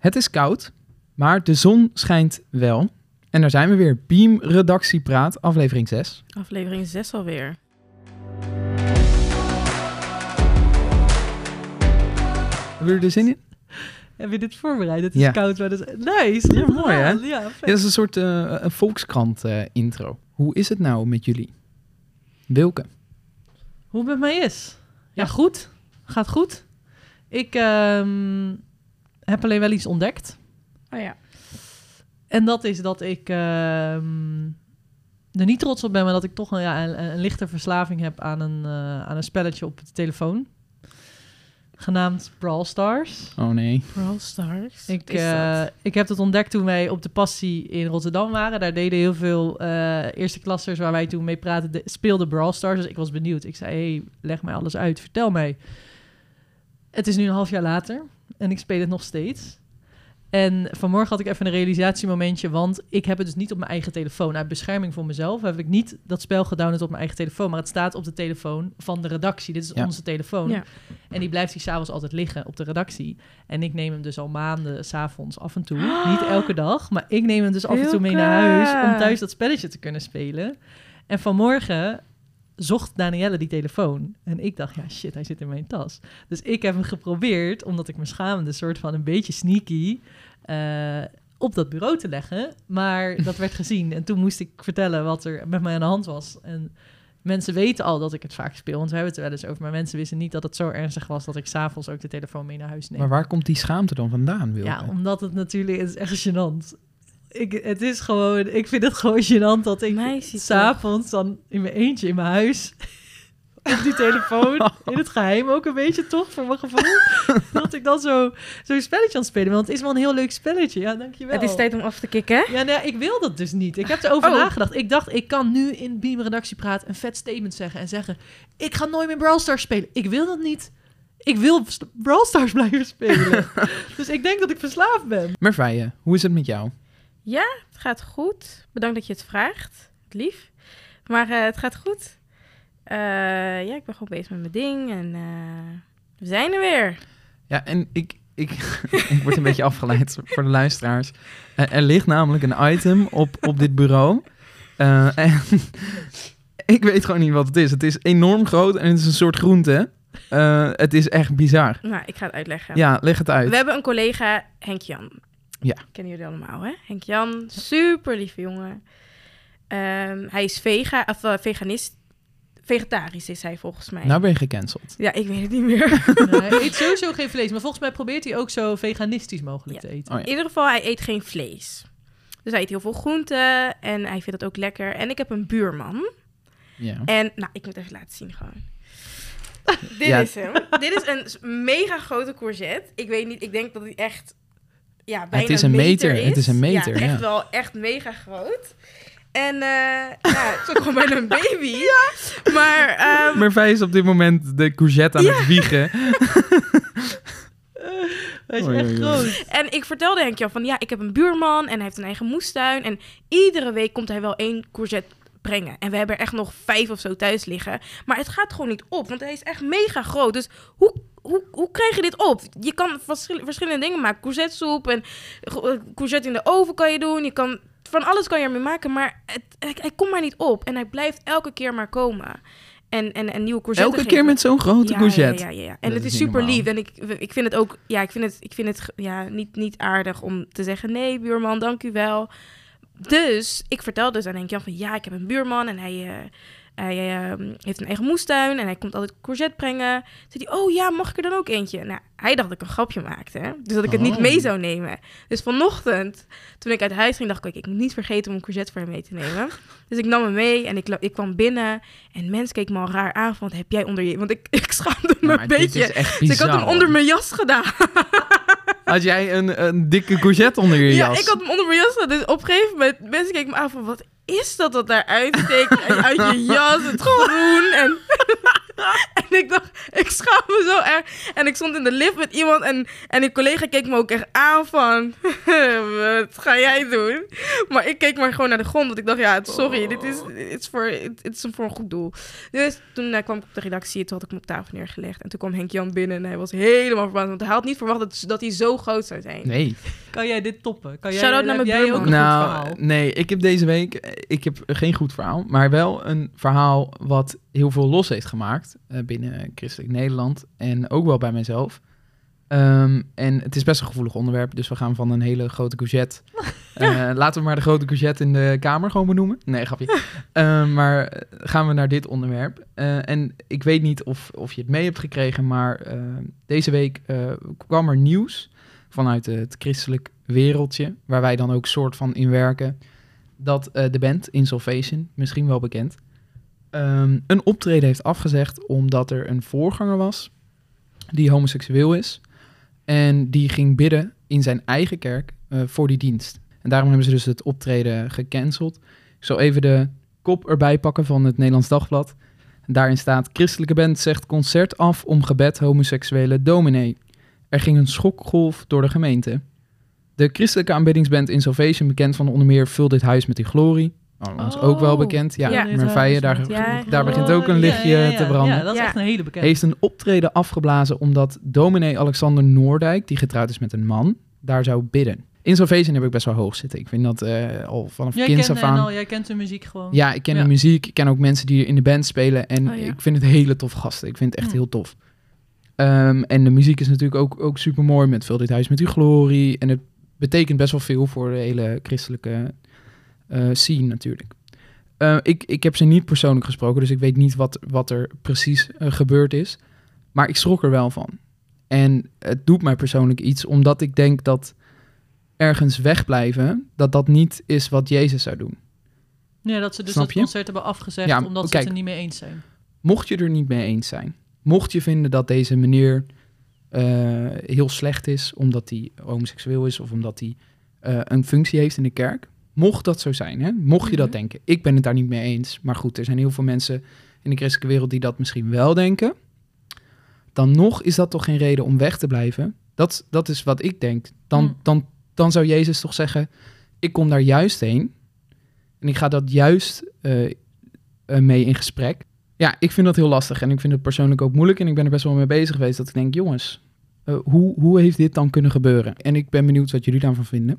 Het is koud, maar de zon schijnt wel. En daar zijn we weer. Beam Redactiepraat, aflevering 6. Aflevering 6 alweer. Hebben jullie er zin in? Heb je dit voorbereid? Het is Ja. koud, maar dat is nice. Ja, mooi, hè? Ja, Ja, dat is een soort eh, een Volkskrant eh, intro. Hoe is het nou met jullie? Wilke? Hoe het met mij is? Ja, Ja. goed. Gaat goed. Ik ehm, heb alleen wel iets ontdekt. Oh ja. En dat is dat ik ehm, er niet trots op ben, maar dat ik toch een, ja, een, een lichte verslaving heb aan een, eh, aan een spelletje op de telefoon. Genaamd Brawl Stars. Oh nee. Brawl Stars. Ik, eh, dat? ik heb het ontdekt toen wij op de passie in Rotterdam waren. Daar deden heel veel eh, eerste klassers waar wij toen mee praten, de, speelden Brawl Stars. Dus ik was benieuwd. Ik zei, hey, leg mij alles uit, vertel mij. Het is nu een half jaar later en ik speel het nog steeds. En vanmorgen had ik even een realisatiemomentje, want ik heb het dus niet op mijn eigen telefoon. Uit bescherming voor mezelf heb ik niet dat spel gedownload op mijn eigen telefoon, maar het staat op de telefoon van de redactie. Dit is Ja. onze telefoon. Ja. En die blijft hier s'avonds altijd liggen op de redactie. En ik neem hem dus al maanden s'avonds af en toe. Niet elke dag, maar ik neem hem dus af en toe mee naar huis... om thuis dat spelletje te kunnen spelen. En vanmorgen zocht Danielle die telefoon. En ik dacht, ja shit, hij zit in mijn tas. Dus ik heb hem geprobeerd, omdat ik me schaamde... soort van een beetje sneaky... eh, op dat bureau te leggen. Maar dat werd gezien. En toen moest ik vertellen wat er met mij aan de hand was. En mensen weten al dat ik het vaak speel. Want we hebben het er wel eens over. Maar mensen wisten niet dat het zo ernstig was... dat ik s'avonds ook de telefoon mee naar huis neem. Maar waar komt die schaamte dan vandaan, Wilke? Ja, omdat het natuurlijk... Het is echt gênant. Ik, het is gewoon... Ik vind het gewoon gênant dat ik s'avonds dan in mijn eentje in mijn huis... op die telefoon, in het geheim ook een beetje toch, voor mijn gevoel. dat ik dan zo- zo'n spelletje aan het spelen ben. Want het is wel een heel leuk spelletje. Ja, dankjewel. Het is tijd om af te kicken. hè? Ja, nee, ik wil dat dus niet. Ik heb erover Oh. nagedacht. Ik dacht, ik kan nu in Beam Redactiepraat een vet statement zeggen en zeggen: Ik ga nooit meer Brawl Stars spelen. Ik wil dat niet. Ik wil Brawl Stars blijven spelen. dus ik denk dat ik verslaafd ben. Merveille, hoe is het met jou? Ja, het gaat goed. Bedankt dat je het vraagt. Lief. Maar eh, het gaat goed. Eh, ja, ik ben gewoon bezig met mijn ding. En eh, we zijn er weer. Ja, en ik, ik, ik word een beetje afgeleid voor de luisteraars. Er ligt namelijk een item op, op dit bureau. En ik weet gewoon niet wat het is. Het is enorm groot en het is een soort groente. Het is echt bizar. Nou, ik ga het uitleggen. Ja, leg het uit. We hebben een collega, Henk Jan. Ja. Kennen jullie allemaal, hè? Henk Jan, super lieve jongen. Ehm, hij is vega, of, eh, veganist. Vegetarisch is hij volgens mij. Nou ben je gecanceld. Ja, ik weet het niet meer. Nee, hij eet sowieso geen vlees. Maar volgens mij probeert hij ook zo veganistisch mogelijk Ja. te eten. Oh ja. In ieder geval, hij eet geen vlees. Dus hij eet heel veel groenten en hij vindt het ook lekker. En ik heb een buurman. Ja. En, nou, ik moet even laten zien gewoon. Dit Ja. is hem. Dit is een mega grote courgette. Ik weet niet, ik denk dat hij echt, ja, bijna is een meter, is. het is een meter, Ja, echt ja. wel, echt mega groot. En, eh ja, het is ook gewoon bijna een baby. Maar, ehm, Merveille is op dit moment de courgette aan het wiegen. Hij is echt groot. En ik vertelde Henk Jan van ja, ik heb een buurman en hij heeft een eigen moestuin. En iedere week komt hij wel één courgette brengen. En we hebben er echt nog vijf of zo thuis liggen. Maar het gaat gewoon niet op, want hij is echt mega groot. Dus hoe, hoe, hoe krijg je dit op? Je kan verschil- verschillende dingen maken. Courgettesoep en eh, courgette in de oven kan je doen. Je kan, van alles kan je ermee maken, maar het, hij, hij komt maar niet op. En hij blijft elke keer maar komen. En, en, en nieuwe courgette Elke keer geven. met zo'n grote Ja, courgette. Ja, ja, ja. En Dat het is super lief. En ik, ik vind het ook, ja, ik vind het, ik vind het ja, niet, niet aardig om te zeggen: nee, buurman, dank u wel. Dus ik vertel dus aan Henk Jan van ja, ik heb een buurman en hij, eh, hij eh, heeft een eigen moestuin en hij komt altijd courgette brengen. Zei hij, oh ja, mag ik er dan ook eentje? Nou, hij dacht dat ik een grapje maakte, hè? dus dat ik het niet Oh. mee zou nemen. Dus vanochtend, toen ik uit huis ging, dacht ik, ik moet niet vergeten om een courgette voor hem mee te nemen. Dus ik nam hem mee en ik, ik kwam binnen en mensen keken me al raar aan van, wat heb jij onder je... Want ik, ik schaamde me Maar een beetje. Dus ik had hem onder mijn jas gedaan. Had jij een, een dikke courgette onder je Ja, jas? ik had hem onder mijn jas. Dus op een gegeven moment, mensen keken me aan van, wat is dat dat daar uitsteekt uit je jas? Het groen en... ik dacht, ik schaam me zo erg. En ik stond in de lift met iemand en, en die collega keek me ook echt aan van... wat ga jij doen? Maar ik keek maar gewoon naar de grond, want ik dacht, ja, sorry, dit is, is, voor, dit is voor een goed doel. Dus toen eh, kwam ik op de redactie, toen had ik hem op tafel neergelegd. En toen kwam Henk Jan binnen en hij was helemaal verbaasd, want hij had niet verwacht dat, dat hij zo groot zou zijn. Nee. Kan jij dit toppen? Kan jij, Shout-out naar mijn jij ook een goed Nou, verhaal? nee, ik heb deze week, ik heb geen goed verhaal, maar wel een verhaal wat heel veel los heeft gemaakt eh, binnen Christelijk Nederland en ook wel bij mijzelf. Ehm, en het is best een gevoelig onderwerp, dus we gaan van een hele grote courgette. eh, laten we maar de grote courgette in de kamer gewoon benoemen. Nee, grapje. Ehm, maar eh, gaan we naar dit onderwerp. En ik weet niet of, of je het mee hebt gekregen, maar deze week kwam er nieuws vanuit het christelijk wereldje, waar wij dan ook soort van in werken, dat de band Insolvation, misschien wel bekend, ehm, een optreden heeft afgezegd omdat er een voorganger was die homoseksueel is en die ging bidden in zijn eigen kerk eh, voor die dienst. En daarom hebben ze dus het optreden gecanceld. Ik zal even de kop erbij pakken van het Nederlands Dagblad. Daarin staat: Christelijke band zegt concert af om gebed homoseksuele dominee. Er ging een schokgolf door de gemeente. De christelijke aanbiddingsband In Salvation, bekend van onder meer Vul dit huis met die glorie. Oh, ons ook wel Oh. bekend. Ja, Ja. Merveille, daar, Ja. daar begint ook een Oh, lichtje ja, ja, ja. te branden. Ja, dat is Ja. echt een hele bekende. Heeft een optreden afgeblazen omdat dominee Alexander Noordijk, die getrouwd is met een man, daar zou bidden. In Salvation heb ik best wel hoog zitten. Ik vind dat eh, al vanaf jij, kent, af aan... en al, jij kent de muziek gewoon. Ja, ik ken Ja. de muziek. Ik ken ook mensen die in de band spelen. En Oh, ja. ik vind het hele tof gasten. Ik vind het echt Hm. heel tof. Ehm, en de muziek is natuurlijk ook, ook super mooi met Vul dit huis met uw glorie. En het betekent best wel veel voor de hele christelijke scene natuurlijk. Eh, ik, ik heb ze niet persoonlijk gesproken, dus ik weet niet wat, wat er precies eh, gebeurd is. Maar ik schrok er wel van. En het doet mij persoonlijk iets, omdat ik denk dat ergens wegblijven, dat dat niet is wat Jezus zou doen. Ja, dat ze dus dat concert hebben afgezegd Ja, omdat ze het er niet mee eens zijn. Mocht je er niet mee eens zijn, mocht je vinden dat deze meneer eh, heel slecht is omdat hij homoseksueel is of omdat hij eh, een functie heeft in de kerk, mocht dat zo zijn, hè? mocht je dat Mhm. denken. Ik ben het daar niet mee eens, maar goed, er zijn heel veel mensen in de christelijke wereld die dat misschien wel denken. Dan nog is dat toch geen reden om weg te blijven. Dat, dat is wat ik denk. Dan, Hmm. dan, dan zou Jezus toch zeggen: Ik kom daar juist heen en ik ga dat juist eh, eh, mee in gesprek. Ja, ik vind dat heel lastig en ik vind het persoonlijk ook moeilijk. En ik ben er best wel mee bezig geweest dat ik denk, jongens, eh, hoe, hoe heeft dit dan kunnen gebeuren? En ik ben benieuwd wat jullie daarvan vinden.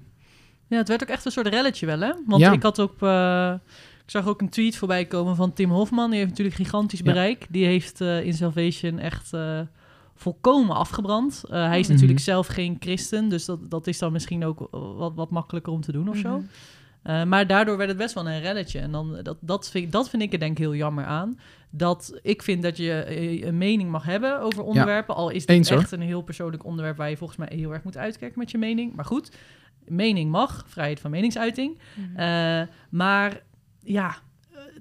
Ja, het werd ook echt een soort relletje wel, hè? Want Ja. ik had ook... eh, ik zag ook een tweet voorbij komen van Tim Hofman. Die heeft natuurlijk gigantisch Ja. bereik. Die heeft eh, in Salvation echt eh, volkomen afgebrand. Hij is Mhm. natuurlijk zelf geen christen. Dus dat, dat is dan misschien ook wat, wat makkelijker om te doen of zo. Mhm. Maar daardoor werd het best wel een relletje. En dan, dat, dat, vind, dat vind ik er denk ik heel jammer aan. Dat ik vind dat je een mening mag hebben over onderwerpen. Al is dit Eens, echt een heel persoonlijk onderwerp... waar je volgens mij heel erg moet uitkijken met je mening. Maar goed, mening mag. Vrijheid van meningsuiting. Mhm. Eh, maar ja,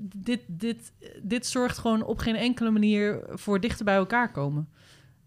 dit, dit, dit zorgt gewoon op geen enkele manier voor dichter bij elkaar komen.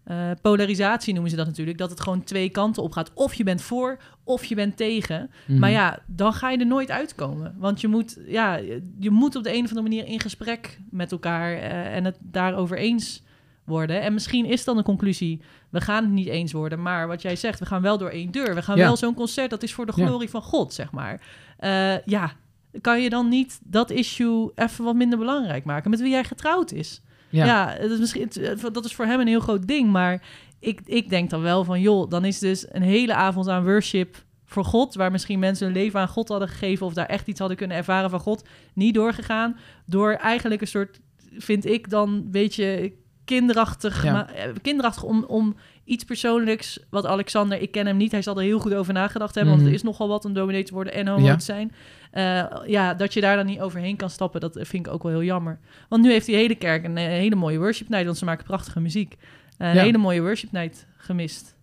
Eh, polarisatie noemen ze dat natuurlijk. Dat het gewoon twee kanten op gaat. Of je bent voor, of je bent tegen. Mhm. Maar ja, dan ga je er nooit uitkomen. Want je moet, ja, je moet op de een of andere manier in gesprek met elkaar eh, en het daarover eens worden. En misschien is dan de conclusie, we gaan het niet eens worden. Maar wat jij zegt, we gaan wel door één deur. We gaan Ja. wel zo'n concert, dat is voor de Ja. glorie van God, zeg maar. Eh, ja, kan je dan niet dat issue even wat minder belangrijk maken met wie jij getrouwd is? ja. Ja, het is misschien, dat is voor hem een heel groot ding. Maar ik, ik denk dan wel van, joh, dan is dus een hele avond aan worship voor God, waar misschien mensen hun leven aan God hadden gegeven of daar echt iets hadden kunnen ervaren van God, niet doorgegaan. Door eigenlijk een soort, vind ik dan een beetje kinderachtig, Ja. maar, eh, kinderachtig om, om iets persoonlijks, wat Alexander, ik ken hem niet, hij zal er heel goed over nagedacht hebben, want Mhm. het is nogal wat om dominee te worden en homo Ja. te zijn. Eh, ja, dat je daar dan niet overheen kan stappen, dat vind ik ook wel heel jammer. Want nu heeft die hele kerk een, eh, hele mooie worship night, want ze maken prachtige muziek. Een Ja. hele mooie worship night gemist.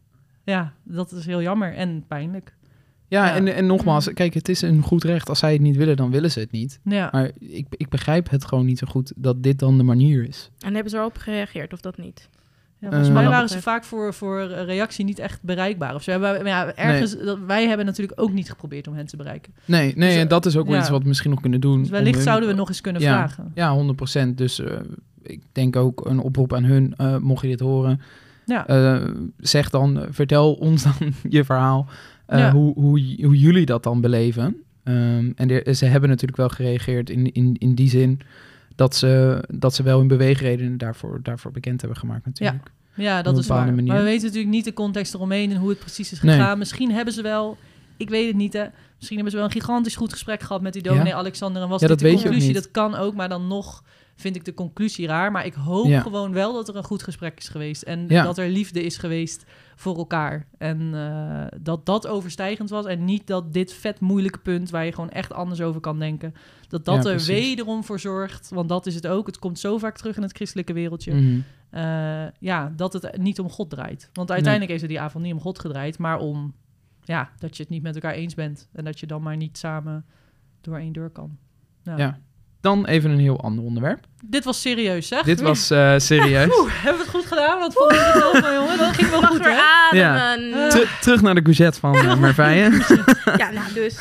Ja, dat is heel jammer en pijnlijk. Ja, Ja. En, en nogmaals, kijk, het is een goed recht. Als zij het niet willen, dan willen ze het niet. Ja, Maar ik, ik begrijp het gewoon niet zo goed dat dit dan de manier is. En hebben ze erop gereageerd of dat niet? ja volgens Eh, mij wat waren ze vaak voor, voor reactie niet echt bereikbaar. Of zo. Maar ja, ergens, dat, wij hebben natuurlijk ook niet geprobeerd om hen te bereiken. Nee, nee Dus, en dat is ook wel ja. iets wat we misschien nog kunnen doen. Dus wellicht hun- zouden we nog eens kunnen Ja. vragen. Ja, 100%. Dus eh, ik denk ook een oproep aan hun, eh, mocht je dit horen. Ja. Eh, zeg dan, eh, vertel ons dan je verhaal, eh, Ja. hoe, hoe, hoe jullie dat dan beleven. Ehm, en de- ze hebben natuurlijk wel gereageerd in, in, in die zin dat ze, dat ze wel hun beweegredenen daarvoor, daarvoor bekend hebben gemaakt natuurlijk. Ja, dat een is waar. manier. Maar we weten natuurlijk niet de context eromheen en hoe het precies is Nee. gegaan. Misschien hebben ze wel, ik weet het niet hè, misschien hebben ze wel een gigantisch goed gesprek gehad met die dominee Ja. Alexander. En was Ja, dit dat de conclusie? Dat kan ook, maar dan nog vind ik de conclusie raar. Maar ik hoop Ja. gewoon wel dat er een goed gesprek is geweest. En Ja. dat er liefde is geweest voor elkaar. En eh, dat dat overstijgend was. En niet dat dit vet moeilijke punt, waar je gewoon echt anders over kan denken, dat dat Ja, er wederom voor zorgt. Want dat is het ook. Het komt zo vaak terug in het christelijke wereldje. Mhm. Eh, ja, dat het niet om God draait. Want uiteindelijk heeft het die avond niet om God gedraaid, maar om ja, dat je het niet met elkaar eens bent. En dat je dan maar niet samen door één deur kan. Nou, Ja. Dan even een heel ander onderwerp. Dit was serieus, zeg. Dit was eh, serieus. Oeh, hebben we het goed gedaan? Wat vond je er zelf van, jongen? Dat ging wel Mag goed, weer hè? ademen. Ter- terug naar de courgette van uh. Ja, nou dus.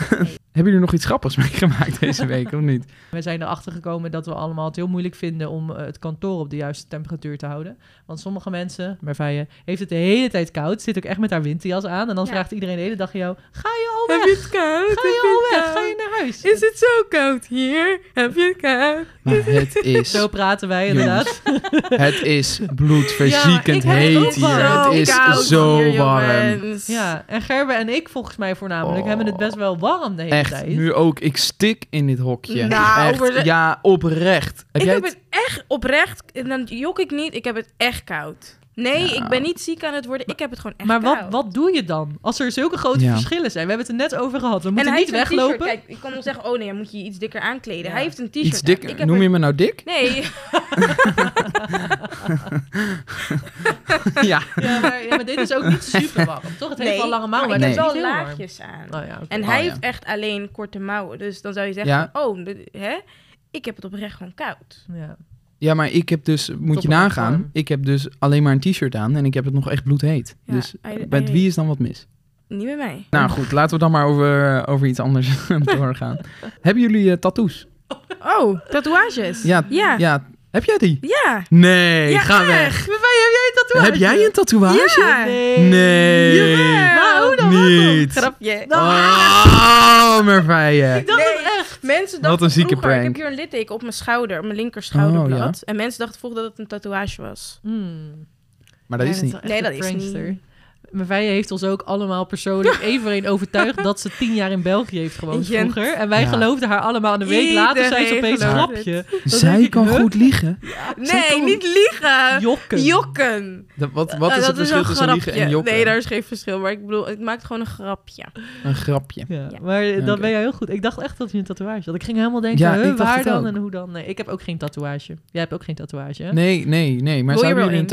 Hebben jullie nog iets grappigs meegemaakt deze week, of niet? We zijn erachter gekomen dat we allemaal het heel moeilijk vinden om eh, het kantoor op de juiste temperatuur te houden. Want sommige mensen, Merveille, heeft het de hele tijd koud. Zit ook echt met haar winterjas aan. En dan Ja. vraagt iedereen de hele dag aan jou, ga je al Heb weg? je het koud? Ga je al weg? Ga je naar huis? Is het zo koud hier? Heb je het koud? Maar het is, Zo praten wij inderdaad. het is bloedverziekend Ja, heet hier. Het is koud zo hier, warm. Ja, en Gerbe en ik volgens mij voornamelijk Oh. hebben het best wel warm de hele Echt, tijd. nu ook. Ik stik in dit hokje. Nou, Echt, maar de- Ja, oprecht. Heb ik jij heb het? het echt oprecht, en dan jok ik niet, ik heb het echt koud. Nee, Ja. ik ben niet ziek aan het worden, ik heb het gewoon echt maar wat, koud. wat doe je dan? Als er zulke grote Ja. verschillen zijn. We hebben het er net over gehad. We en moeten hij niet heeft een t-shirt. weglopen. Kijk, ik kan wel zeggen, oh nee, dan moet je je iets dikker aankleden. Ja. Hij heeft een t-shirt Iets aan. dik. Ik heb Noem je me nou dik? Nee, ja. Ja, maar, ja, maar dit is ook niet super warm, toch? Het heeft nee wel lange maar mouwen. ik maar wel heel warm. laagjes aan. Oh. En Oh, hij ja. heeft echt alleen korte mouwen. Dus dan zou je zeggen, oh, de- hè? ik heb het oprecht gewoon koud. Ja. Ja, maar ik heb dus, moet je nagaan, warm. ik heb dus alleen maar een t-shirt aan en ik heb het nog echt bloedheet. Ja, dus met hij- wie is dan wat mis? Niet met mij. Nou goed, laten we dan maar over, over iets anders doorgaan. Hebben jullie eh, tattoos? Oh, tatoeages. Ja, Ja. ja. Heb jij die? Ja. Nee, Ja, ga echt. weg. Heb jij een tatoeage? Heb jij een tatoeage? Ja. Nee. Nee. Jawel. Maar hoe dan? Niet. Grapje. Oh, Merveille. Ik dacht Mensen Wat dachten een zieke vroeger, ik prank. heb hier een litteken op mijn schouder, op mijn linker schouderblad. Oh, ja. En mensen dachten vroeger dat het een tatoeage was. Hmm. Maar dat is niet. Nee, dat is niet. Merveille heeft ons ook allemaal persoonlijk even overtuigd dat ze tien jaar in België heeft gewoond vroeger. En wij Ja. geloofden haar allemaal. En een week later zei ze opeens gelooft grapje. Zij ik, kan goed liegen. Nee, kan- niet liegen. Jokken. Jokken. Dat- wat wat Eh, is dat het verschil een tussen liegen grapje. en jokken? Nee, daar is geen verschil. Maar ik bedoel, ik maak gewoon een grapje. Een grapje. Ja, Ja. maar dat ben jij heel goed. Ik dacht echt dat je een tatoeage had. Ik ging helemaal denken, huh, waar het dan ook. en hoe dan? Nee, ik heb ook geen tatoeage. Jij hebt ook geen tatoeage, hè? Nee, nee, nee. Maar Wil je een in?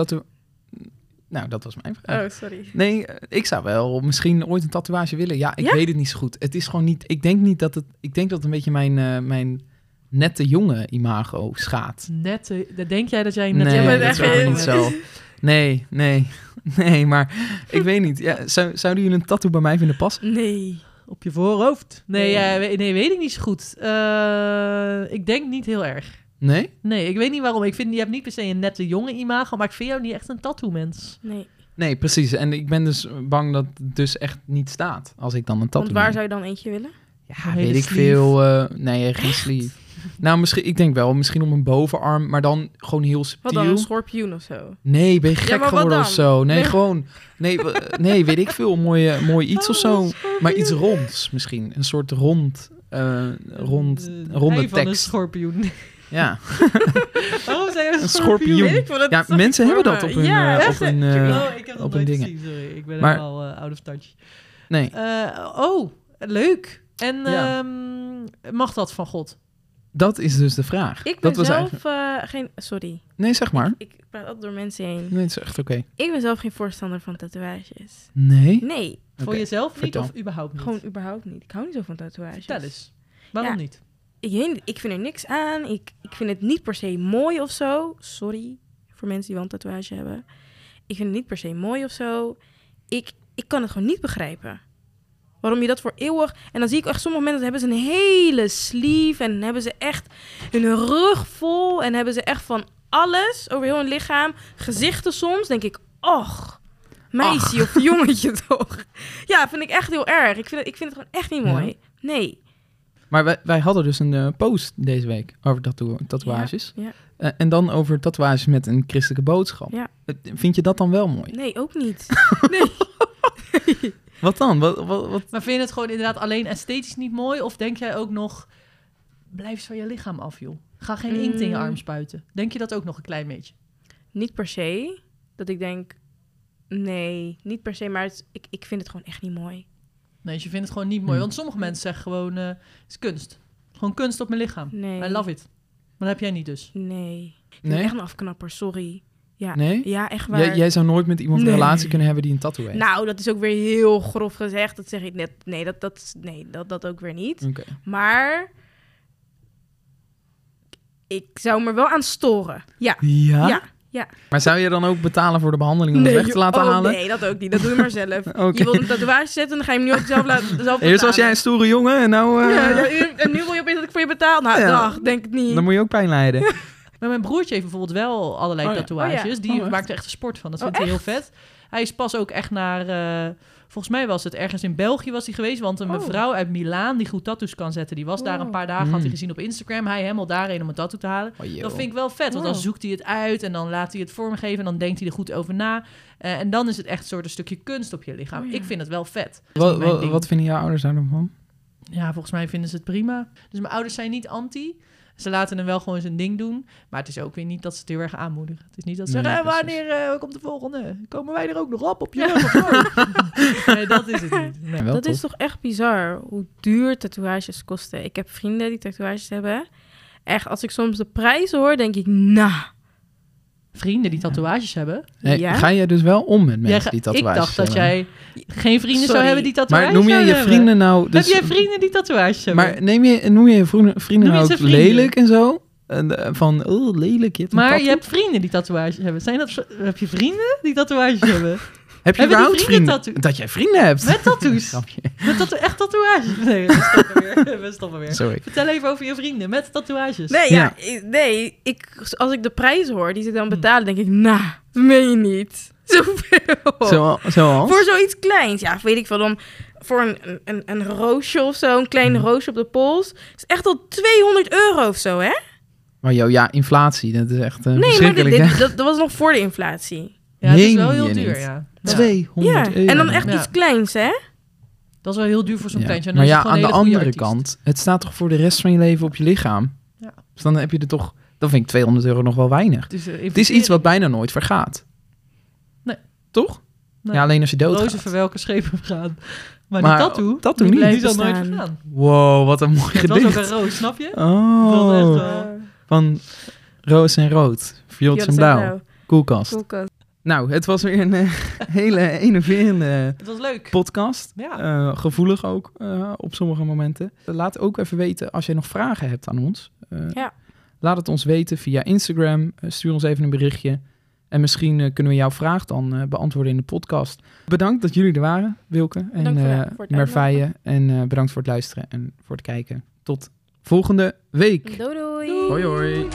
Nou, dat was mijn vraag. Oh, sorry. Nee, eh, ik zou wel misschien ooit een tatoeage willen. Ja, ik Ja? weet het niet zo goed. Het is gewoon niet... Ik denk niet dat het... Ik denk dat het een beetje mijn, eh, mijn nette jonge imago schaadt. Net, eh, dan denk jij dat jij net... Nee, Jij bent dat is niet zo. Nee, nee. Nee, maar ik weet niet. Ja, zou, zouden jullie een tattoo bij mij vinden passen? Nee. Op je voorhoofd? Nee, Nee. ja, we- nee weet ik niet zo goed. Eh, ik denk niet heel erg. Nee? Nee, ik weet niet waarom. Ik vind, je hebt niet per se een nette jonge imago, maar ik vind jou niet echt een tattoo-mens. Nee. Nee, precies. En ik ben dus bang dat het dus echt niet staat als ik dan een tattoo Want waar neem. zou je dan eentje willen? Ja, weet ik veel. eh, nee, geen sleeve. Nou, misschien, ik denk wel, misschien om een bovenarm, maar dan gewoon heel Wat subtiel. dan, een schorpioen of zo? Nee, ben je gek wat geworden of zo? Nee, Nee. gewoon. Nee, nee, weet ik veel. Mooi, eh, mooi iets of zo. Maar iets ronds misschien. Een soort rond, eh, rond, De- de ronde van een tekst. schorpioen. Ja, waarom een schorpioen? ik dat ja mensen ik hebben dat op hun, Ja, eh, op hun, eh, oh, ik heb dat op hun gezien, sorry. Ik ben Maar- helemaal eh, out of touch. nee. Eh, oh, leuk. En Ja. ehm, mag dat van God? Dat is dus de vraag. Ik ben dat was zelf eigenlijk... eh, geen... Sorry. Nee, zeg maar. Ik praat altijd door mensen heen. Nee, het is echt oké. Ik ben zelf geen voorstander van tatoeages. Nee? Nee, Voor jezelf niet vertel. of überhaupt niet? gewoon überhaupt niet. Ik hou niet zo van tatoeages. Vertel eens. Waarom Ja. niet? Ik, weet ik vind er niks aan. Ik, ik vind het niet per se mooi of zo. Sorry voor mensen die wel een tatoeage hebben. Ik vind het niet per se mooi of zo. Ik, ik kan het gewoon niet begrijpen. Waarom je dat voor eeuwig... En dan zie ik echt sommige mensen hebben ze een hele sleeve... en hebben ze echt hun rug vol... en hebben ze echt van alles over heel hun lichaam. Gezichten soms, denk ik, och, meisje of jongetje toch. Ja, vind ik echt heel erg. Ik vind het, ik vind het gewoon echt niet mooi. Nee. Maar wij, wij hadden dus een eh, post deze week over tattoo tatoeages. Ja, ja. Eh, en dan over tatoeages met een christelijke boodschap. Ja. Eh, Vind je dat dan wel mooi? Nee, ook niet. Nee. Wat dan? Wat, wat, wat? Maar vind je het gewoon inderdaad alleen esthetisch niet mooi? Of denk jij ook nog, blijf eens van je lichaam af, joh. Ga geen inkt in je Mm. arm spuiten. Denk je dat ook nog een klein beetje? Niet per se. Dat ik denk, nee, niet per se. Maar het, ik, ik vind het gewoon echt niet mooi. Nee, je vindt het gewoon niet mooi. Hmm. Want sommige mensen zeggen gewoon, eh, het is kunst. Gewoon kunst op mijn lichaam. Nee. I love it. Maar dat heb jij niet dus. Nee. Ik ben Nee? echt een afknapper, sorry. Ja, Nee? ja echt waar. Jij, jij zou nooit met iemand een relatie kunnen hebben die een tattoo heeft? Nou, dat is ook weer heel grof gezegd. Dat zeg ik net. Nee, dat, dat, nee, dat, dat ook weer niet. Oké. Maar ik zou me wel aan storen. Ja. Ja? Ja. Maar zou je dan ook betalen voor de behandeling om het weg te laten oh, halen? Nee, dat ook niet. Dat doe je maar zelf. Je wilt een tatoeage zetten, dan ga je hem nu ook zelf laten. Zelf Eerst was jij een stoere jongen en nou... eh, Ja, ja, u- en nu wil je opeens dat ik voor je betaal? Nou, Ja. dag, denk ik niet. Dan moet je ook pijn lijden. Maar mijn broertje heeft bijvoorbeeld wel allerlei Oh ja. tatoeages. Oh ja. Die Oh, echt? maakt er echt een sport van. Dat vindt hij heel vet. Hij is pas ook echt naar... eh, volgens mij was het ergens in België was hij geweest. Want een Oh. mevrouw uit Milaan die goed tattoos kan zetten... die was daar een paar dagen, had hij gezien op Instagram. Hij helemaal daarheen om een tattoo te halen. Oh. Dat vind ik wel vet, want dan zoekt hij het uit... en dan laat hij het vormgeven en dan denkt hij er goed over na. Eh, en dan is het echt een soort een stukje kunst op je lichaam. Oh ja. Ik vind het wel vet. Wat, wat, vinden jouw ouders daar dan van? Ja, volgens mij vinden ze het prima. Dus mijn ouders zijn niet anti. Ze laten hem wel gewoon zijn ding doen. Maar het is ook weer niet dat ze het heel erg aanmoedigen. Het is niet dat ze Nee, zeggen, "Eh, wanneer eh, komt de volgende? Komen wij er ook nog op op je rug of zo?" Nee, dat is het niet. Nee. Dat tof. is toch echt bizar hoe duur tatoeages kosten. Ik heb vrienden die tatoeages hebben. Echt, als ik soms de prijs hoor, denk ik, nou, Vrienden die tatoeages hebben. Hey, Ja? Ga je dus wel om met mensen Jij ga- die ik tatoeages dacht dat hebben? jij geen vrienden zou Sorry. hebben die tatoeages Maar noem je je hebben. vrienden nou... Dus, Heb jij vrienden die tatoeages hebben? Maar neem je, noem je je vrienden, vrienden Noem je nou ze ook vrienden? lelijk en zo? En, eh, van, oh, lelijk, je hebt een Maar tattoo? je hebt vrienden die tatoeages hebben. Zijn dat, heb je vrienden die tatoeages hebben? Heb je hebben überhaupt vrienden Dat jij vrienden hebt? Met tattoos? Met tattoo echt tatoeages? Nee, we stoppen weer. We stoppen weer. Sorry. Vertel even over je vrienden met tatoeages. Nee, ja. Ja. ik- nee ik, als ik de prijs hoor die ze dan betalen, denk ik, nou, dat meen je niet. Zoveel. Zo, zoals? Voor zoiets kleins. Ja, weet ik veel. Dan voor een, een, een roosje of zo, een klein Hmm. roosje op de pols. is echt al 200 euro of zo, hè? Maar joh, ja, inflatie, dat is echt uh, Nee, maar dit, dit- dat, dat was nog voor de inflatie. Ja, het is wel heel duur, niet? ja. Ja. 200 Ja, euro. en dan echt Ja. iets kleins, hè? Dat is wel heel duur voor zo'n Ja. kleintje. Maar ja, aan de een hele andere artiest. kant, het staat toch voor de rest van je leven op je lichaam? Ja. Dus dan heb je er toch, dan vind ik 200 euro nog wel weinig. Het is, eh, Het is iets wat bijna nooit vergaat. Nee. Toch? Nee. Ja, alleen als je doodgaat. Rozen voor welke schepen gaan. Maar, Maar die tattoo, die niet. Die zal nooit vergaan. Wow, wat een mooi Het was ook gedicht. een roos, snap je? was echt Oh, wel- van roos en rood, violet en blauw, koelkast. Koelkast. Nou, het was weer een eh, hele enerverende Het was leuk. podcast. Ja. Eh, gevoelig ook eh, op sommige momenten. Laat ook even weten als jij nog vragen hebt aan ons. Ja. Laat het ons weten via Instagram. Stuur ons even een berichtje. En misschien kunnen we jouw vraag dan beantwoorden in de podcast. Bedankt dat jullie er waren, Wilke en Merveille. En bedankt voor het luisteren en voor het kijken. Tot volgende week. Doei doei. Hoi hoi.